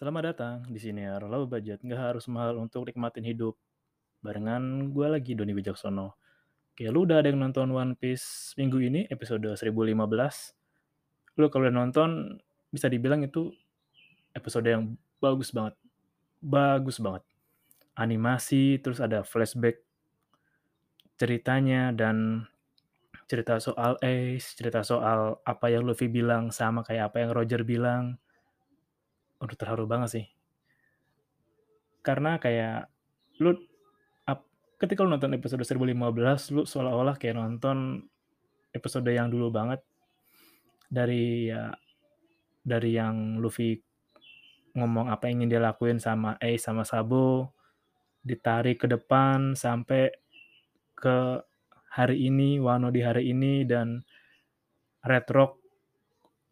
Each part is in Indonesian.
Selamat datang di sini Low Budget, nggak harus mahal untuk nikmatin hidup. Barengan gue lagi Doni Wijaksono. Oke, lu udah ada yang nonton One Piece minggu ini, episode 1015. Lu kalau udah nonton, bisa dibilang itu episode yang bagus banget. Bagus banget. Animasi, terus ada flashback ceritanya, dan cerita soal Ace, cerita soal apa yang Luffy bilang sama kayak apa yang Roger bilang udah terharu banget sih. Karena kayak lu ap, ketika lu nonton episode 1015 lu seolah-olah kayak nonton episode yang dulu banget dari ya dari yang Luffy ngomong apa yang ingin dia lakuin sama Ace sama Sabo ditarik ke depan sampai ke hari ini Wano di hari ini dan Red Rock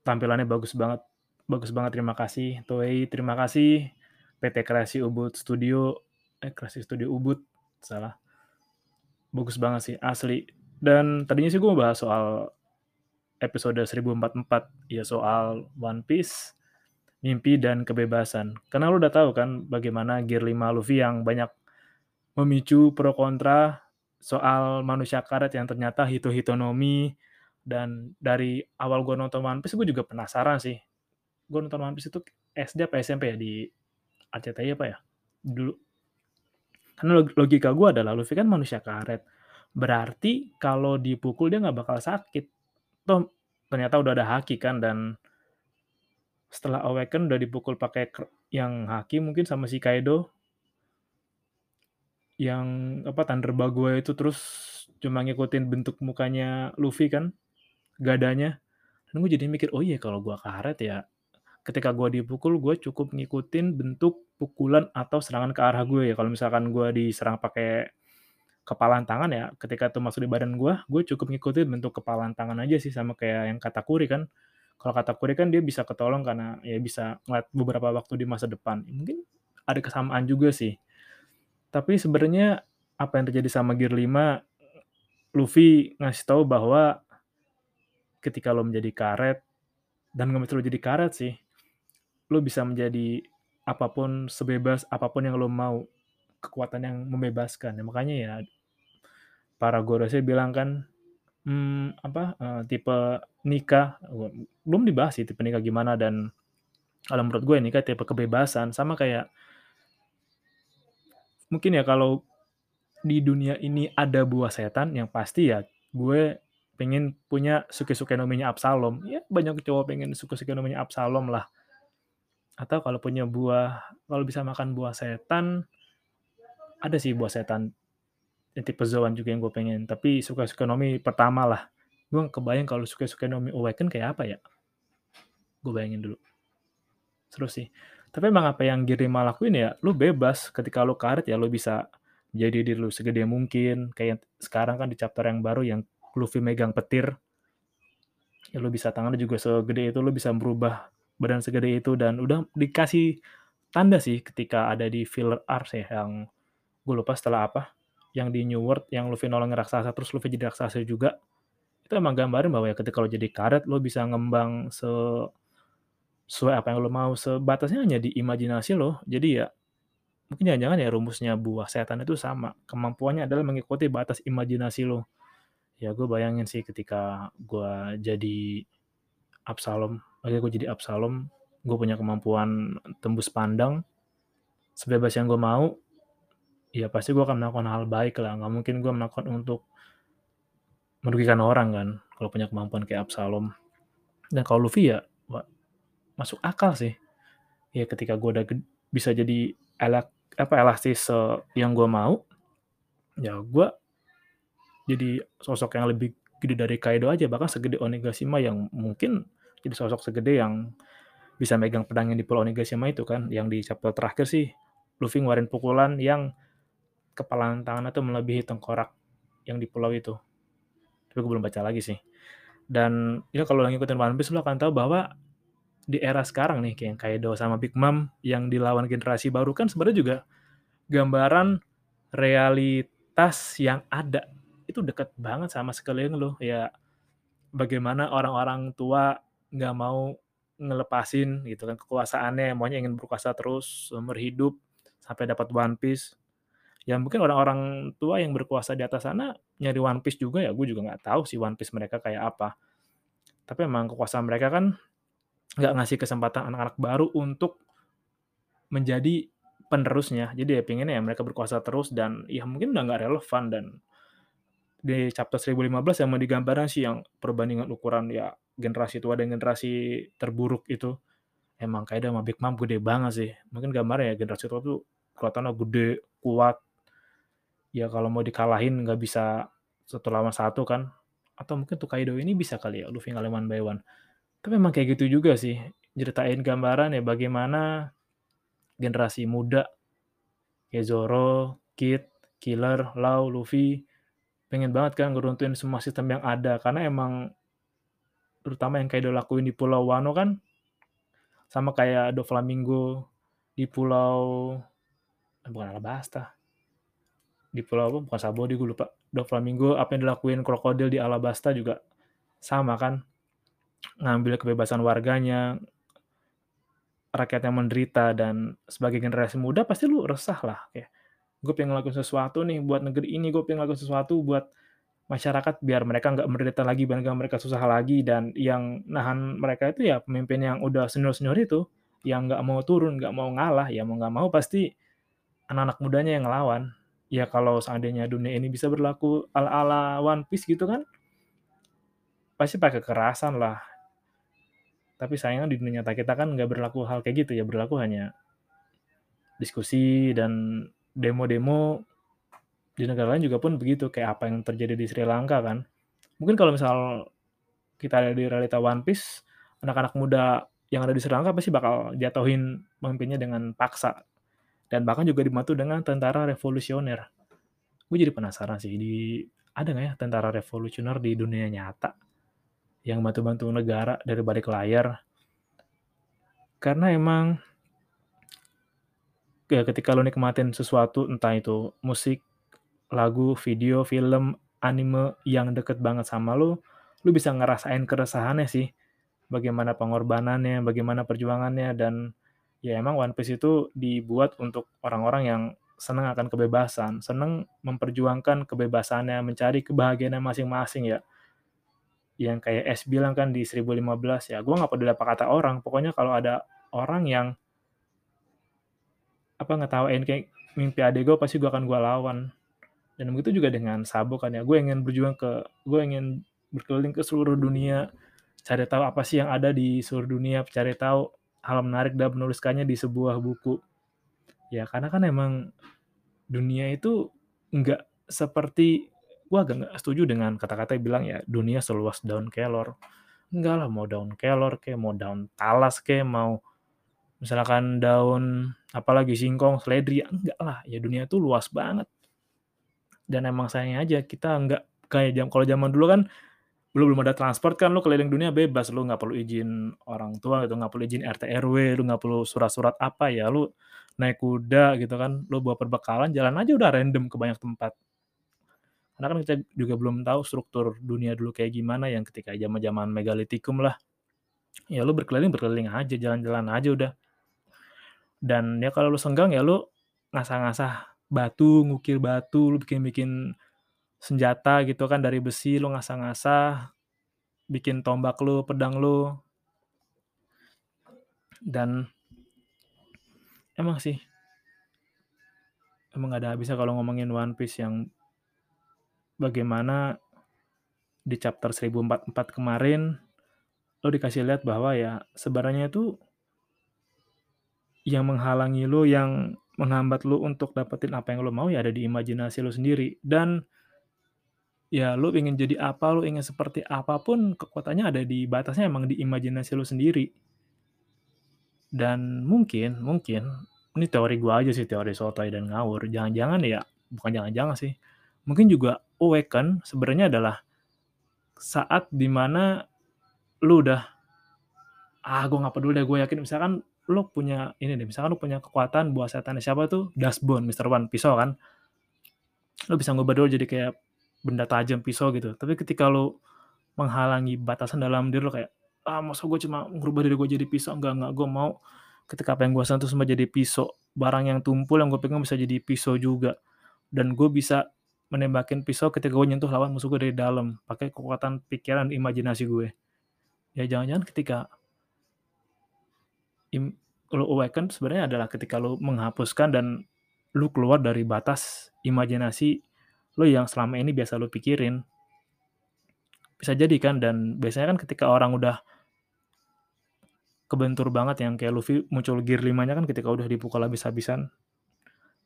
tampilannya bagus banget bagus banget terima kasih. Toei terima kasih. PT Kreasi Ubud Studio eh Kreasi Studio Ubud salah. Bagus banget sih asli. Dan tadinya sih gue bahas soal episode 1044 ya soal One Piece mimpi dan kebebasan. Karena lo udah tahu kan bagaimana Gear 5 Luffy yang banyak memicu pro kontra soal manusia karet yang ternyata hito hitonomi. Dan dari awal gue nonton One Piece gue juga penasaran sih gue nonton One Piece itu SD apa SMP ya? Di RCTI apa ya? Dulu. Karena logika gue adalah Luffy kan manusia karet. Berarti kalau dipukul dia nggak bakal sakit. Toh ternyata udah ada haki kan dan setelah awaken udah dipukul pakai yang haki mungkin sama si Kaido. Yang apa Thunder Bagua itu terus cuma ngikutin bentuk mukanya Luffy kan gadanya. Dan gue jadi mikir oh iya kalau gue karet ya ketika gue dipukul gue cukup ngikutin bentuk pukulan atau serangan ke arah gue ya. Kalau misalkan gue diserang pakai kepalan tangan ya ketika itu masuk di badan gue gue cukup ngikutin bentuk kepalan tangan aja sih sama kayak yang kata kuri kan. Kalau kata kuri kan dia bisa ketolong karena ya bisa ngeliat beberapa waktu di masa depan. Mungkin ada kesamaan juga sih. Tapi sebenarnya apa yang terjadi sama Gear 5 Luffy ngasih tahu bahwa ketika lo menjadi karet dan nggak lo jadi karet sih lo bisa menjadi apa pun sebebas apa pun yang lo mau kekuatan yang membebaskan. Ya, makanya ya para gorosnya bilang kan hmm, apa uh, tipe nikah belum dibahas sih tipe nikah gimana dan kalau menurut gue nikah tipe kebebasan. Sama kayak mungkin ya kalau di dunia ini ada buah setan yang pasti ya gue pengen punya suke-suke nominya Absalom. Ya banyak cowok pengen suke-suke nominya Absalom lah atau kalau punya buah kalau bisa makan buah setan ada sih buah setan tipe Zoan juga yang gue pengen. Tapi suka suka nomi pertama lah. Gue kebayang kalau suka suka nomi awaken kayak apa ya. Gue bayangin dulu. Seru sih. Tapi emang apa yang Girima lakuin ya lu bebas. Ketika lu karet ya lu bisa jadi diri lu segede mungkin. Kayak sekarang kan di chapter yang baru yang Luffy megang petir. Ya lu bisa tangannya juga segede itu lu bisa merubah badan segede itu dan udah dikasih tanda sih ketika ada di filler arc ya yang gue lupa setelah apa yang di New World yang Luffy nolong raksasa terus Luffy jadi raksasa juga. Itu emang gambarin bahwa ya ketika lo jadi karet lo bisa ngembang se sesuai apa yang lo mau sebatasnya hanya di imajinasi lo. Jadi ya mungkin jangan-jangan ya rumusnya buah setan itu sama. Kemampuannya adalah mengikuti batas imajinasi lo. Ya gue bayangin sih ketika gue jadi Absalom akhirnya gue jadi Absalom gue punya kemampuan tembus pandang sebebas yang gue mau, ya pasti gue akan melakukan hal baik lah. Nggak mungkin gue melakukan untuk merugikan orang kan, kalau punya kemampuan kayak Absalom. Dan kalau Luffy ya, wah, masuk akal sih. Ya ketika gue udah bisa jadi elak apa elastis yang gue mau, ya gue jadi sosok yang lebih gede dari Kaido aja, bahkan segede Onigashima yang mungkin jadi sosok segede yang bisa megang pedang yang di Pulau Onigashima itu kan, yang di chapter terakhir sih Luffy ngeluarin pukulan yang kepala tangannya tuh melebihi tengkorak yang di pulau itu. Tapi gue belum baca lagi sih. Dan ya kalau lagi ngikutin One Piece lo akan tahu bahwa di era sekarang nih kayak Kaido sama Big Mom yang dilawan generasi baru kan sebenarnya juga gambaran realitas yang ada itu deket banget sama sekeliling lo ya bagaimana orang-orang tua nggak mau ngelepasin gitu kan kekuasaannya maunya ingin berkuasa terus seumur hidup sampai dapat One Piece. Ya mungkin orang-orang tua yang berkuasa di atas sana nyari One Piece juga ya gue juga nggak tahu sih One Piece mereka kayak apa. Tapi emang kekuasaan mereka kan nggak ngasih kesempatan anak-anak baru untuk menjadi penerusnya. Jadi ya pengennya ya mereka berkuasa terus dan ya mungkin udah nggak relevan dan di chapter 1015 yang mau digambarkan sih yang perbandingan ukuran ya generasi tua dan generasi terburuk itu emang kayak sama Big Mom gede banget sih. Mungkin gambarnya ya generasi tua tuh kelihatannya gede kuat. Ya kalau mau dikalahin nggak bisa satu lawan satu kan. Atau mungkin tuh Kaido ini bisa kali ya Luffy ngalahin one by one. Tapi emang kayak gitu juga sih ceritain gambaran ya bagaimana generasi muda kayak Zoro, Kid, Killer, Lau, Luffy pengen banget kan ngeruntuhin semua sistem yang ada. Karena emang terutama yang Kaido lakuin di Pulau Wano kan sama kayak Do Flamingo di Pulau eh, bukan Alabasta. Di Pulau apa? Bukan Sabodi gue lupa. Do Flamingo apa yang dilakuin krokodil di Alabasta juga sama kan? Ngambil kebebasan warganya rakyat yang menderita dan sebagai generasi muda pasti lu resah lah kayak gue pengen ngelakuin sesuatu nih buat negeri ini gue pengen ngelakuin sesuatu buat masyarakat biar mereka nggak menderita lagi biar mereka susah lagi. Dan yang nahan mereka itu ya pemimpin yang udah senior senior itu yang nggak mau turun nggak mau ngalah ya mau nggak mau pasti anak-anak mudanya yang ngelawan. Ya kalau seandainya dunia ini bisa berlaku ala-ala One Piece gitu kan pasti pakai kekerasan lah. Tapi sayangnya di dunia nyata kita kan nggak berlaku hal kayak gitu ya berlaku hanya diskusi dan demo-demo di negara lain juga pun begitu kayak apa yang terjadi di Sri Lanka kan. Mungkin kalau misal kita ada di realita One Piece anak-anak muda yang ada di Sri Lanka pasti bakal jatuhin pemimpinnya dengan paksa. Dan bahkan juga dibantu dengan tentara revolusioner. Gue jadi penasaran sih di ada nggak ya tentara revolusioner di dunia nyata yang bantu-bantu negara dari balik layar? Karena emang ya ketika lo nikmatin sesuatu entah itu musik, lagu, video, film, anime yang deket banget sama lo, lo bisa ngerasain keresahannya sih. Bagaimana pengorbanannya, bagaimana perjuangannya dan ya emang One Piece itu dibuat untuk orang-orang yang senang akan kebebasan, senang memperjuangkan kebebasannya, mencari kebahagiaan masing-masing ya. Yang kayak S bilang kan di 1015 ya, gue nggak peduli apa kata orang, pokoknya kalau ada orang yang apa ngetawain kayak mimpi adik gue pasti gue akan gue lawan dan begitu juga dengan Sabo kan ya. Gue ingin berjuang ke gue ingin berkeliling ke seluruh dunia cari tahu apa sih yang ada di seluruh dunia cari tahu hal menarik dan menuliskannya di sebuah buku. Ya karena kan emang dunia itu nggak seperti gue agak nggak setuju dengan kata-kata yang bilang ya dunia seluas daun kelor. Enggak lah mau daun kelor kayak mau daun talas kayak mau misalkan daun apalagi singkong, seledri, enggak lah, ya dunia itu luas banget. Dan emang sayangnya aja kita enggak kayak jam kalau zaman dulu kan belum belum ada transport kan lu keliling dunia bebas lu nggak perlu izin orang tua gitu nggak perlu izin RT RW lu nggak perlu surat-surat apa ya lu naik kuda gitu kan lu bawa perbekalan jalan aja udah random ke banyak tempat. Karena kan kita juga belum tahu struktur dunia dulu kayak gimana yang ketika zaman zaman megalitikum lah. Ya lu berkeliling berkeliling aja jalan-jalan aja udah. Dan ya kalau lu senggang ya lu ngasah-ngasah batu, ngukir batu, lu bikin-bikin senjata gitu kan dari besi, lu ngasah-ngasah, bikin tombak lu, pedang lu. Dan emang sih emang nggak ada habisnya kalau ngomongin One Piece yang bagaimana di chapter 1044 kemarin lo dikasih lihat bahwa ya sebenarnya itu yang menghalangi lo yang menghambat lo untuk dapetin apa yang lo mau ya ada di imajinasi lo sendiri. Dan ya lo ingin jadi apa lo ingin seperti apa pun kekuatannya ada di batasnya emang di imajinasi lo sendiri. Dan mungkin mungkin ini teori gue aja sih teori sotoy dan ngawur. Jangan-jangan ya bukan jangan-jangan sih mungkin juga awaken sebenarnya adalah saat di mana lu udah ah gue nggak peduli deh gue yakin. Misalkan lu punya ini deh misalkan lu punya kekuatan buah setan siapa tuh? Dustbone Mr. One pisau kan? Lu bisa ngubah dulu jadi kayak benda tajam pisau gitu. Tapi ketika lu menghalangi batasan dalam diri lu kayak ah masa gue cuma ngubah diri gue jadi pisau? Enggak enggak gue mau ketika apa yang gue sentuh semua jadi pisau. Barang yang tumpul yang gue pegang bisa jadi pisau juga. Dan gue bisa menembakin pisau ketika gue nyentuh lawan musuh gue dari dalam pakai kekuatan pikiran imajinasi gue ya jangan-jangan ketika im, lo awaken sebenarnya adalah ketika lo menghapuskan dan lo keluar dari batas imajinasi lo yang selama ini biasa lo pikirin. Bisa jadi kan dan biasanya kan ketika orang udah kebentur banget yang kayak Luffy muncul gear 5 nya kan ketika udah dipukul habis-habisan.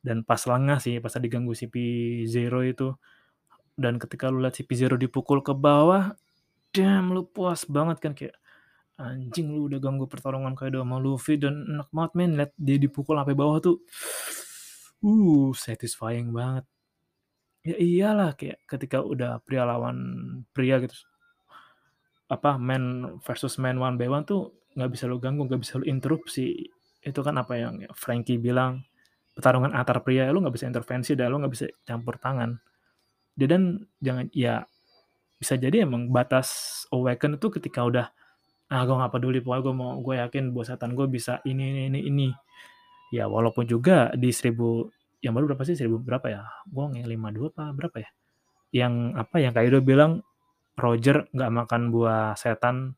Dan pas lengah sih pas diganggu si P0 itu. Dan ketika lu lihat si P0 dipukul ke bawah damn lu puas banget kan kayak anjing lu udah ganggu pertarungan kayak sama Luffy dan enak banget men. Lihat dia dipukul sampai bawah tuh. Uh satisfying banget. Ya iyalah kayak ketika udah pria lawan pria gitu. Apa man versus man one by one tuh nggak bisa lo ganggu nggak bisa lo interupsi itu kan apa yang Frankie bilang pertarungan antar pria lo nggak bisa intervensi dan lo nggak bisa campur tangan. Dan jangan ya bisa jadi emang batas awaken itu ketika udah ah gue nggak peduli pokoknya gue mau gue yakin buat setan gue bisa ini ini ini ini ya walaupun juga di seribu yang baru berapa sih seribu berapa ya gue yang lima dua apa berapa ya yang apa yang Kaido bilang Roger nggak makan buah setan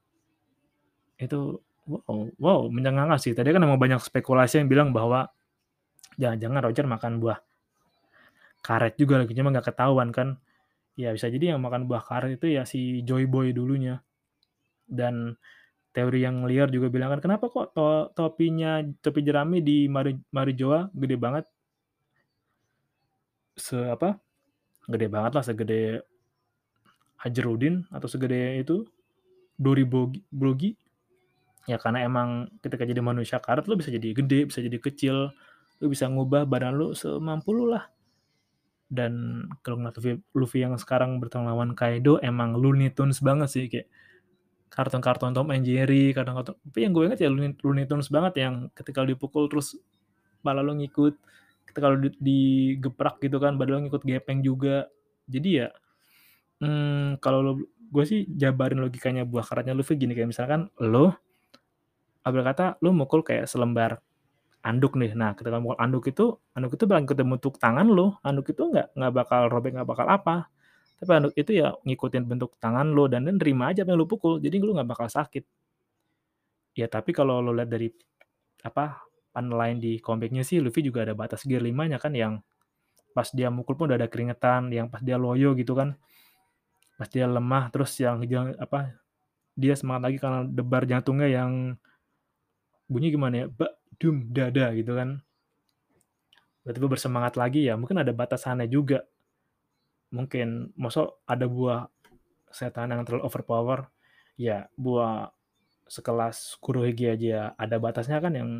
itu wow, wow mencengangkan sih. Tadi kan emang banyak spekulasi yang bilang bahwa jangan-jangan Roger makan buah karet juga lagi cuma nggak ketahuan kan. Ya bisa jadi yang makan buah karet itu ya si Joy Boy dulunya. Dan teori yang liar juga bilang kan kenapa kok to topinya topi jerami di Mari Marijoa gede banget? Se apa? Gede banget lah segede Hajarudin atau segede itu Dori Brogi Ya karena emang ketika jadi manusia karet lu bisa jadi gede, bisa jadi kecil, lu bisa ngubah badan lu semampu lu lah. Dan kalau ngeliat Luffy, yang sekarang bertemu lawan Kaido emang Looney Tunes banget sih kayak kartun-kartun Tom and Jerry, kartun-kartun. Tapi yang gue inget ya Looney, Looney Tunes banget yang ketika dipukul terus malah lu ngikut, ketika lu digeprak gitu kan badan lu ngikut gepeng juga. Jadi ya hmm, kalau lo gue sih jabarin logikanya buah karetnya Luffy gini kayak misalkan lo Abel kata lu mukul kayak selembar anduk nih. Nah, ketika mukul anduk itu, anduk itu bakal ketemu bentuk tangan lu. Anduk itu nggak nggak bakal robek, nggak bakal apa. Tapi anduk itu ya ngikutin bentuk tangan lu dan nerima aja apa yang lu pukul. Jadi lu nggak bakal sakit. Ya, tapi kalau lu lihat dari apa lain di komiknya sih Luffy juga ada batas gear 5-nya kan yang pas dia mukul pun udah ada keringetan, yang pas dia loyo gitu kan. Pas dia lemah terus yang, yang apa dia semangat lagi karena debar jantungnya yang bunyi gimana ya bak dum dada gitu kan tiba-tiba bersemangat lagi ya mungkin ada batasannya juga mungkin masa ada buah setan yang terlalu overpower ya buah sekelas Kurohige aja ada batasnya kan yang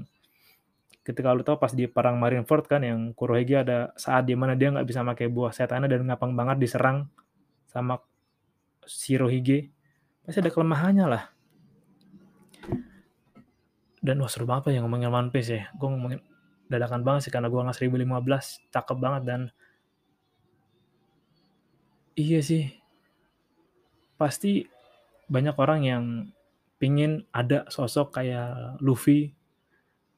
ketika lu tahu pas di perang Marineford kan yang Kurohige ada saat di mana dia nggak bisa pakai buah setannya dan ngapang banget diserang sama Shirohige pasti ada kelemahannya lah. Dan wah seru banget ya ngomongin One Piece ya. Gue ngomongin dadakan banget sih karena gue nggak 1015 cakep banget dan iya sih. Pasti banyak orang yang pingin ada sosok kayak Luffy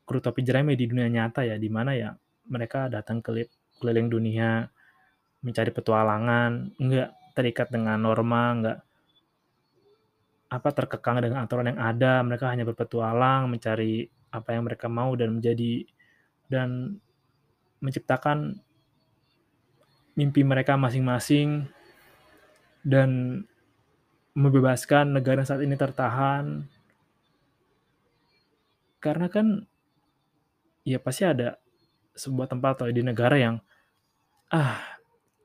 kru topi jerami di dunia nyata ya di mana ya mereka datang ke keliling dunia mencari petualangan nggak terikat dengan norma nggak apa terkekang dengan aturan yang ada. Mereka hanya berpetualang mencari apa yang mereka mau dan menjadi dan menciptakan mimpi mereka masing-masing dan membebaskan negara saat ini tertahan. Karena kan ya pasti ada sebuah tempat atau di negara yang ah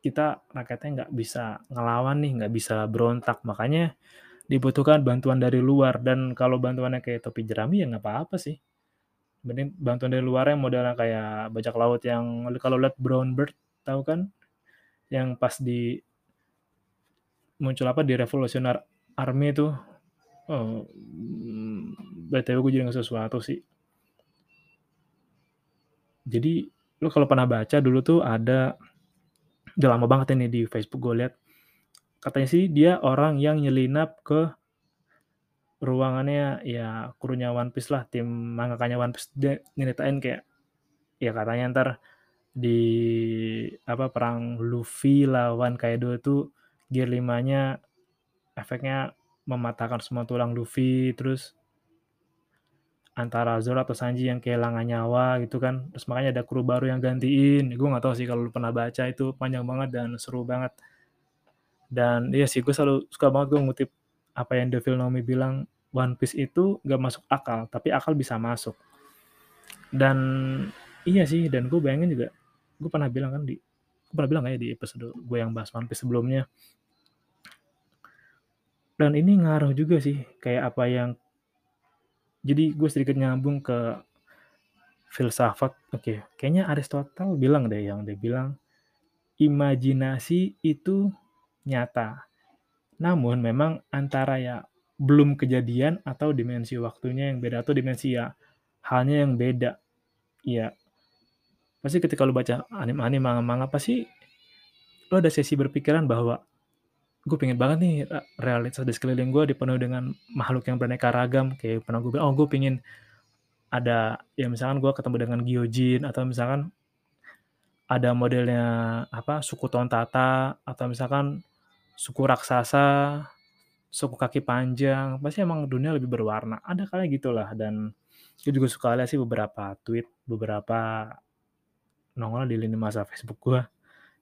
kita rakyatnya nggak bisa ngelawan nih, nggak bisa berontak, makanya dibutuhkan bantuan dari luar dan kalau bantuannya kayak topi jerami ya nggak apa-apa sih. Mending bantuan dari luar yang modelnya kayak bajak laut yang kalau lihat Brown Bird tahu kan? Yang pas di muncul apa di Revolutionary Army itu oh, BTW gue jadi sesuatu sih. Jadi lu kalau pernah baca dulu tuh ada udah lama banget ini di Facebook gue lihat katanya sih dia orang yang nyelinap ke ruangannya ya krunya One Piece lah tim mangakanya One Piece dia nyeritain kayak ya katanya ntar di apa perang Luffy lawan Kaido itu gear 5-nya efeknya mematahkan semua tulang Luffy terus antara Zoro atau Sanji yang kehilangan nyawa gitu kan. Terus makanya ada kru baru yang gantiin. Gue nggak tahu sih kalau lu pernah baca itu panjang banget dan seru banget. Dan iya sih gue selalu suka banget gue ngutip apa yang Devil Nomi bilang One Piece itu gak masuk akal, tapi akal bisa masuk. Dan iya sih, dan gue bayangin juga, gue pernah bilang kan di, gue pernah bilang kayak di episode gue yang bahas One sebelumnya. Dan ini ngaruh juga sih, kayak apa yang, jadi gue sedikit nyambung ke filsafat, oke, okay. kayaknya Aristotle bilang deh yang dia bilang, imajinasi itu nyata. Namun memang antara ya belum kejadian atau dimensi waktunya yang beda atau dimensi ya halnya yang beda. Iya. Pasti ketika lu baca anime-anime manga-manga pasti lu ada sesi berpikiran bahwa gue pengen banget nih realitas di sekeliling gue dipenuhi dengan makhluk yang beraneka ragam. Kayak pernah gue bilang oh gue pengen ada ya misalkan gue ketemu dengan Gyojin atau misalkan ada modelnya apa suku Tontata atau misalkan suku raksasa suku kaki panjang. Pasti emang dunia lebih berwarna. Ada kali gitulah dan gue juga suka lihat sih beberapa tweet beberapa nongol di lini masa Facebook gue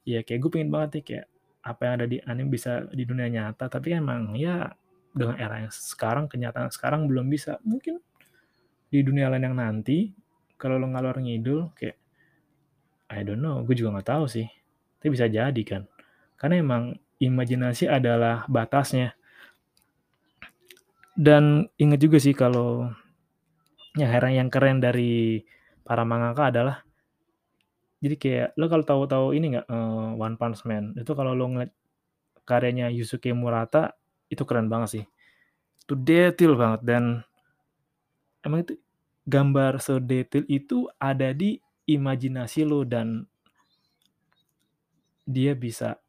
ya kayak gue pengen banget nih kayak apa yang ada di anime bisa di dunia nyata. Tapi emang ya dengan era yang sekarang kenyataan sekarang belum bisa. Mungkin di dunia lain yang nanti kalau lo ngalor ngidul kayak I don't know gue juga nggak tahu sih. Tapi bisa jadi kan. Karena emang imajinasi adalah batasnya. Dan inget juga sih kalau yang heran yang keren dari para mangaka adalah jadi kayak lo kalau tahu-tahu ini nggak uh, One Punch Man itu kalau lo ngeliat karyanya Yusuke Murata itu keren banget sih. Itu detail banget dan emang itu gambar sedetail itu ada di imajinasi lo dan dia bisa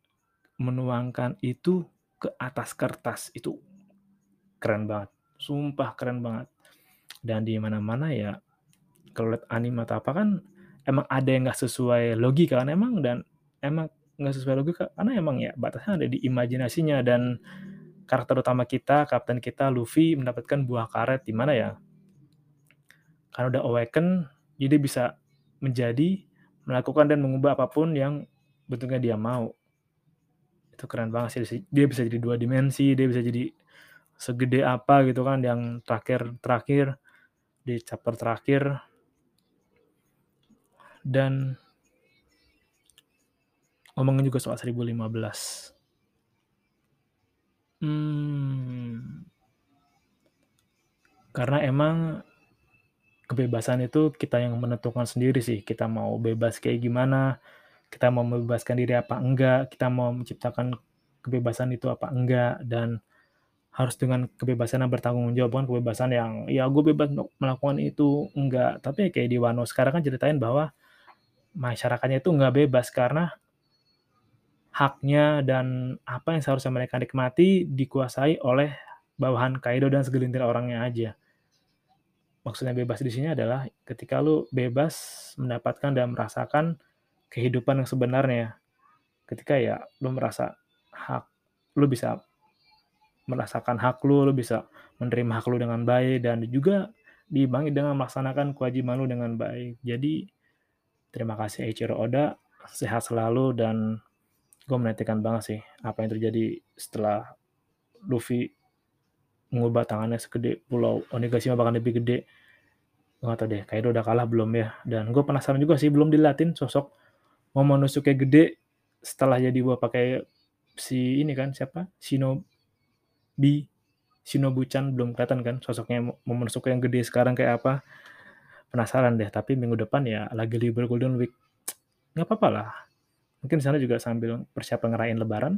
menuangkan itu ke atas kertas. Itu keren banget. Sumpah keren banget. Dan di mana-mana ya kalau lihat anime atau apa kan emang ada yang nggak sesuai logika kan emang dan emang nggak sesuai logika karena emang ya batasnya ada di imajinasinya. Dan karakter utama kita kapten kita Luffy mendapatkan buah karet di mana ya? Karena udah awaken jadi bisa menjadi melakukan dan mengubah apa pun yang bentuknya dia mau. Itu keren banget sih. Dia bisa jadi dua dimensi dia bisa jadi segede apa gitu kan yang terakhir terakhir di chapter terakhir dan ngomongin juga soal 1015 hmm, karena emang kebebasan itu kita yang menentukan sendiri sih. Kita mau bebas kayak gimana kita mau membebaskan diri apa enggak kita mau menciptakan kebebasan itu apa enggak dan harus dengan kebebasan yang bertanggung jawab bukan kebebasan yang ya gue bebas melakukan itu. Enggak. Tapi kayak di Wano sekarang kan ceritain bahwa masyarakatnya itu enggak bebas karena haknya dan apa yang seharusnya mereka nikmati dikuasai oleh bawahan Kaido dan segelintir orangnya aja. Maksudnya bebas di sini adalah ketika lu bebas mendapatkan dan merasakan kehidupan yang sebenarnya. Ketika ya lu merasa hak lu bisa merasakan hak lu, lu bisa menerima hak lu dengan baik dan juga diimbangi dengan melaksanakan kewajiban lu dengan baik. Jadi terima kasih Eiichiro Oda, sehat selalu dan gue menantikan banget sih apa yang terjadi setelah Luffy mengubah tangannya segede pulau. Onigashima bahkan lebih gede. Gue gak tau deh kayaknya udah kalah belum ya. Dan gue penasaran juga sih belum dilatin sosok Momonosuke gede setelah jadi gue pakai si ini kan siapa? Shinobi. Shinobu-chan belum kelihatan kan sosoknya Momonosuke yang gede sekarang kayak apa penasaran deh tapi minggu depan ya lagi libur Golden Week. Nggak apa-apa lah. Mungkin sana juga sambil persiapan ngerayain lebaran.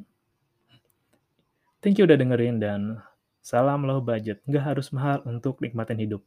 Thank you udah dengerin dan salam low budget. Nggak harus mahal untuk nikmatin hidup